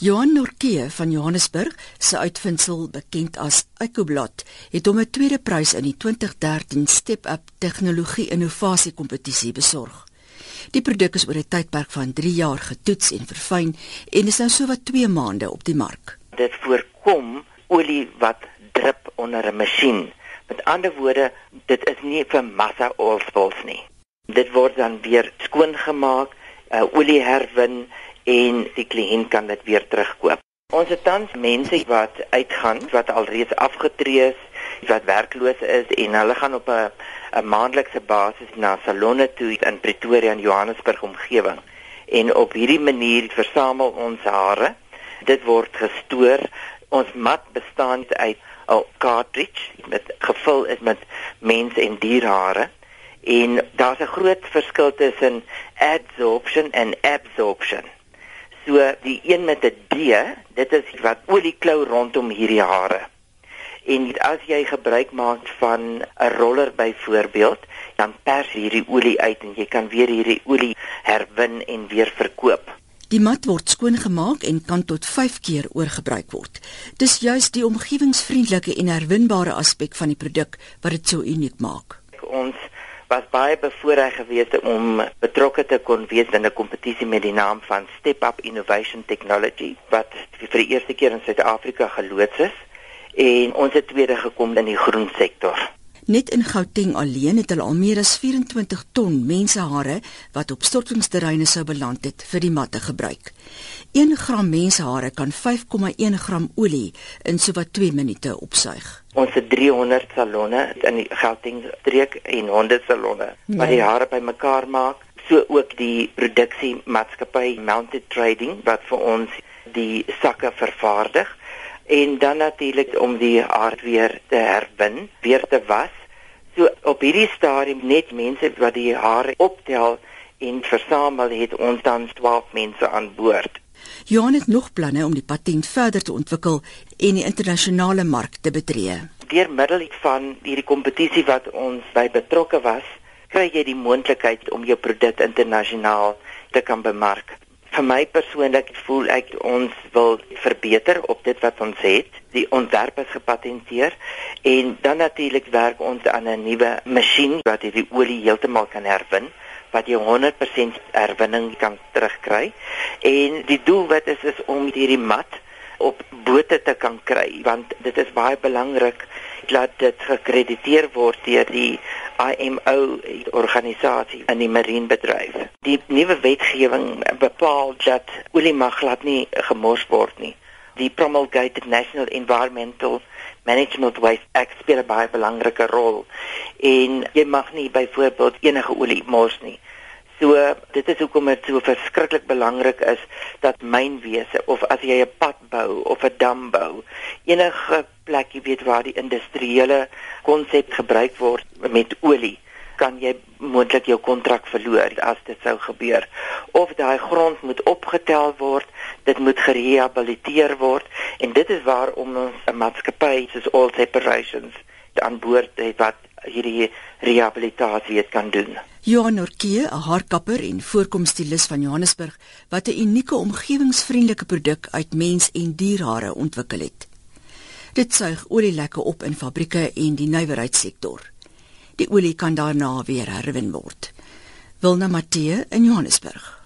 Johan Norke van Johannesburg, se uitvinding bekend as EcoBlot, het hom 'n tweede prys in die 2013 Step Up Tegnologie Innovasie Kompetisie besorg. Die produk is oor 'n tydperk van 3 jaar getoets en verfyn en is nou sowat 2 maande op die mark. Dit voorkom olie wat drup onder 'n masjien. Met ander woorde, dit is nie vir massa oilspills nie. Dit word dan weer skoongemaak, uh, olie herwin en die kliënt kan dit weer terugkoop. Ons het tans mense wat uitgaan wat alreeds afgetree is, wat werkloos is en hulle gaan op 'n 'n maandelikse basis na salonne toe in Pretoria en Johannesburg omgewing. En op hierdie manier versamel ons hare. Dit word gestoor. Ons mat bestaan uit 'n cartridge wat gevul is met mens en dierhare. En daar's 'n groot verskil tussen adsorption en absorption. So die een met 'n D, dit is wat olie klou rondom hierdie hare. En as jy gebruik maak van 'n roller byvoorbeeld, dan pers hierdie olie uit en jy kan weer hierdie olie herwin en weer verkoop. Die mat word skoongemaak en kan tot 5 keer oorgebruik word. Dis juis die omgewingsvriendelike en herwinbare aspek van die produk wat dit so uniek maak. Ons was baie bevoorreg geweest om betrokke te kon wees in 'n kompetisie met die naam van Step Up Innovation Technology wat vir die eerste keer in Suid-Afrika geloods is en ons het tweede gekom in die groen sektor. Net in Gauteng alleen het hulle al meer as 24 ton mensehare wat op stortingsterreine sou beland het vir die matte gebruik. 1 gram mensehare kan 5,1 gram olie in sowat 2 minute opsuig. Ons het 300 salonne in die Gauteng streek en 100 salonne wat nee. die hare bymekaar maak, so ook die produksie maatskappy Mounted Trading wat vir ons die sakke vervaardig en dan natuurlik om die hare weer te herwin, weer te was. So op hierdie stadium net mense wat die hare optel en versamel het ons dan 12 mense aan boord. Johan het nog planne om die patent verder te ontwikkel en die internasionale mark te betree. Deur middel van hierdie kompetisie wat ons by betrokke was, kry jy die moontlikheid om jou produk internasionaal te kan bemark. Vir my persoonlik voel ek ons wil verbeter op dit wat ons het. Die ontwerp is gepatenteer en dan natuurlik werk ons aan 'n nuwe masjien wat hierdie olie heeltemal kan herwin wat jy 100% herwinning kan terugkry. En die doel wat is is om hierdie mat op bote te kan kry want dit is baie belangrik dat dit gekrediteer word deur die IMO organisasie in die marienbedryf. Die nuwe wetgewing bepaal dat olie mag glad nie gemors word nie. Die promulgated National Environmental Management Waste Act speel 'n baie belangrike rol en jy mag nie byvoorbeeld enige olie mors nie. So dit is hoekom dit so verskriklik belangrik is dat mynwese of as jy 'n pad bou of 'n dam bou, enige plek jy weet waar die industriële konsep gebruik word met olie, kan jy moontlik jou kontrak verloor as dit sou gebeur. Of daai grond moet opgetel word, dit moet gerehabiliteer word en dit is waarom ons 'n maatskappy soos All Separations aan boord het wat hierdie rehabilitasie kan doen. Johan Norke, 'n haarkapper en voorkomstilis van Johannesburg, wat 'n unieke omgewingsvriendelike produk uit mens- en dierhare ontwikkel het. Dit suig olielekke op in fabrieke en die nywerheidssektor. Die olie kan daarna weer herwin word. Wilna Matthee in Johannesburg.